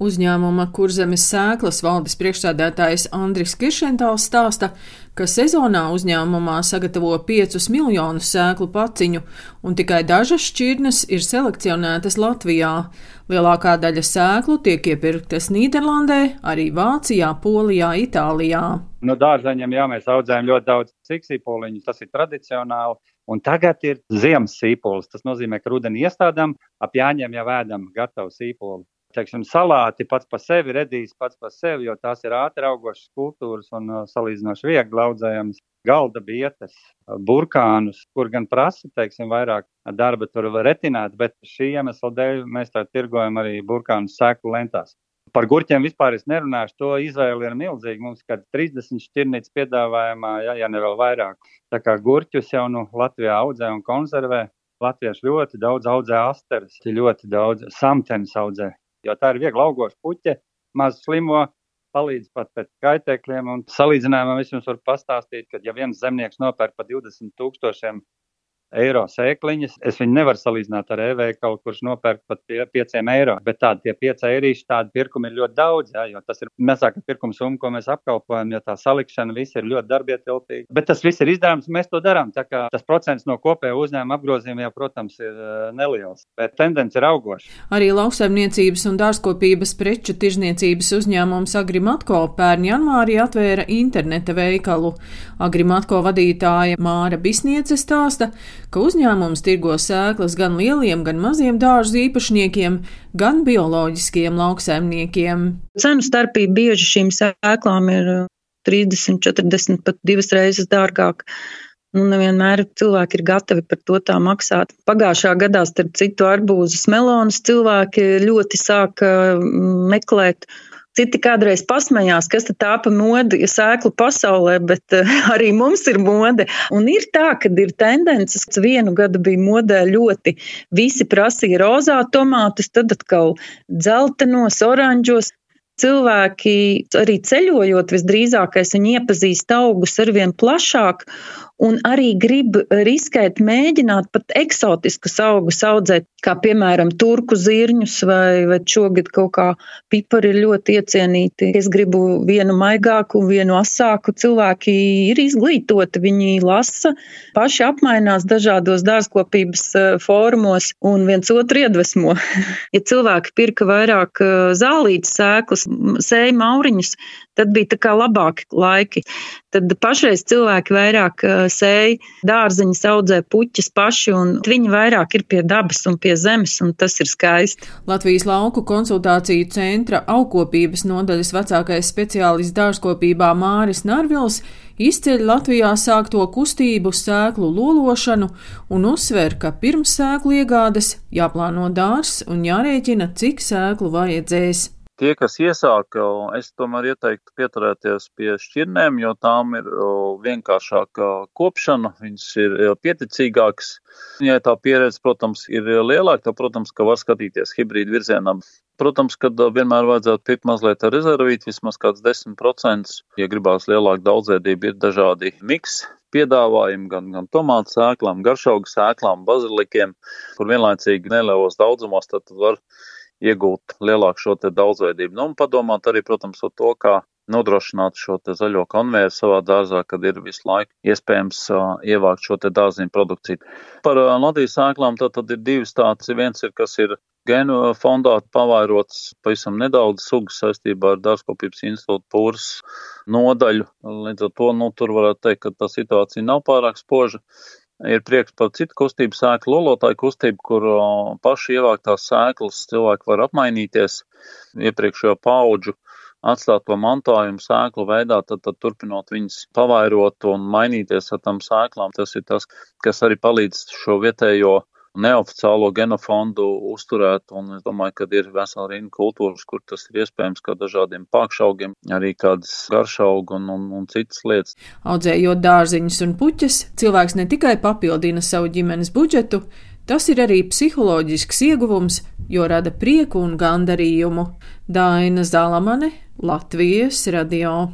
Uzņēmuma kurzemes sēklas valdes priekšstādātājs Andris Kiršentāls stāsta, ka sezonā uzņēmumā sagatavo 5 miljonus sēklu paciņu, un tikai dažas šķirnes ir selekcionētas Latvijā. Lielākā daļa sēklu tiek iepirktas Nīderlandē, arī Vācijā, Polijā, Itālijā. No dārzeņiem jā, mēs audzējam ļoti daudz siksīpoliņus, tas ir tradicionāli. Un tagad ir ziemas sīpols. Tas nozīmē, ka rudenī iestādām ap jāņem jau ēdam gatavu sīpolu teiksim, salāti pats par sevi redīs pats par sevi, jo tās ir ātri augošas kultūras un uh, salīdzinoši viegli audzējams galda bietas, uh, burkānus, kur gan prasa, teiksim, vairāk darba tur retinēt, bet šī iemesla dēļ mēs tā tirgojam arī burkānu sēklu lentās. Par gurķiem vispār es nerunāšu. To izvēle ir milzīga. Mums ir 30 šķirnītes piedāvājumā, ja, ja ne vēl vairāk. Tā kā gurķus jau nu Latvijā audzē un konservē. Latvieši ļoti daudz audzē asteres, ļoti daudz samtenes audzē jo tā ir viegli augoša puķe, maz slimo, palīdz pat pēc kaitēkļiem. Un salīdzinājumā es jums varu pastāstīt, ka ja viens zemnieks nopērk par 20 tūkstošiem eiro sēkliņas. Es viņu nevaru salīdzināt ar e-veikalu, kurš nopērk pat pie 5 eiro. Bet tādi tie 5 eirīši, tādi pirkumi ir ļoti daudz, jā, jo tas ir mazāka pirkuma summa, ko mēs apkalpojam, jo tā salikšana viss ir ļoti darbietilpīga. Bet tas viss ir izdarāms, mēs to darām. Tas procents no kopējā uzņēmuma apgrozījuma jau, protams, ir uh, neliels, bet tendence ir augoša. Arī lauksaimniecības un dārzkopības preču tirzniecības uzņēmums Agrimatko pērn janvārī atvēra interneta veikalu. Agrimatko vadītāja Māra Bisniece stāsta, ka uzņēmums tirgo sēklas gan lieliem, gan maziem dārzu īpašniekiem, gan bioloģiskiem lauksaimniekiem. Cenu starpība bieži šīm sēklām ir 30, uh, 40, pat divas reizes dārgāk. Nu, nevienmēr cilvēki ir gatavi par to tā maksāt. Pagājušā gadā, starp citu, arbūzus melonus cilvēki ļoti sāka mm, meklēt Citi kādreiz pasmējās, kas tā pa modi sēklu pasaulē, bet uh, arī mums ir mode. Un ir tā, ka ir tendences, ka vienu gadu bija modē ļoti visi prasīja rozā tomātus, tad atkal dzeltenos, oranžos. Cilvēki arī ceļojot, visdrīzākais viņi iepazīst augus arvien plašāk un arī grib riskēt, mēģināt pat eksotiskus augus audzēt, kā piemēram turku zirņus vai, vai šogad kaut kā pipari ir ļoti iecienīti. Es gribu vienu maigāku, vienu asāku. Cilvēki ir izglītoti, viņi lasa, paši apmainās dažādos dārzkopības eh, fórumos un viens otru iedvesmo. ja cilvēki pirka vairāk eh, zālītas sēklas, sēja mauriņus, tad bija tā kā labāki laiki. Tad pašreiz cilvēki vairāk sēja dārziņus, audzē puķis paši, un viņi vairāk ir pie dabas un pie zemes, un tas ir skaisti. Latvijas lauku konsultāciju centra augkopības nodaļas vecākais speciālists dārzkopībā Māris Narvils izceļ Latvijā sākto kustību sēklu lološanu un uzsver, ka pirms sēklu iegādes jāplāno dārs un jārēķina, cik sēklu vajadzēs. Tie, kas iesāka, es tomēr ieteiktu pieturēties pie šķirnēm, jo tām ir vienkāršāka kopšana, viņas ir pieticīgākas. Ja tā pieredze, protams, ir lielāka, tad, protams, ka var skatīties hibrīdu virzienā. Protams, ka vienmēr vajadzētu pirkt mazliet ar rezervīti, vismaz kāds 10%. Ja gribās lielāku daudzveidību, ir dažādi miks piedāvājumi gan, gan tomātu sēklām, garšaugu sēklām, bazilikiem, kur vienlaicīgi nelielos daudzumos, tad var iegūt lielāku šo daudzveidību. Nu, un padomāt arī, protams, par to, kā nodrošināt šo zaļo konvejeru savā dārzā, kad ir visu laiku iespējams uh, ievākt šo dārziņu produkciju. Par uh, Latvijas sēklām tad, tad ir divas tādas. Viens ir, kas ir gēnu fondā pavairots pavisam nedaudz sugas saistībā ar dārzkopības institūtu pūras nodaļu. Līdz ar to, nu, tur varētu teikt, ka tā situācija nav pārāk spoža. Ir prieks par citu kustību, sēklu lolotāju kustību, kur paši ievāktās sēklas cilvēki var apmainīties iepriekšējo paudžu atstāto mantojumu sēklu veidā, tad, tad turpinot viņas pavairot un mainīties ar tām sēklām. Tas ir tas, kas arī palīdz šo vietējo neoficiālo genofondu uzturēt, un es domāju, ka ir vesela rinda kultūras, kur tas ir iespējams, kā dažādiem pākšaugiem, arī kādas garšaugi un, un, un citas lietas. Audzējot dārziņus un puķes, cilvēks ne tikai papildina savu ģimenes budžetu, tas ir arī psiholoģisks ieguvums, jo rada prieku un gandarījumu. Daina Zalamane, Latvijas radio.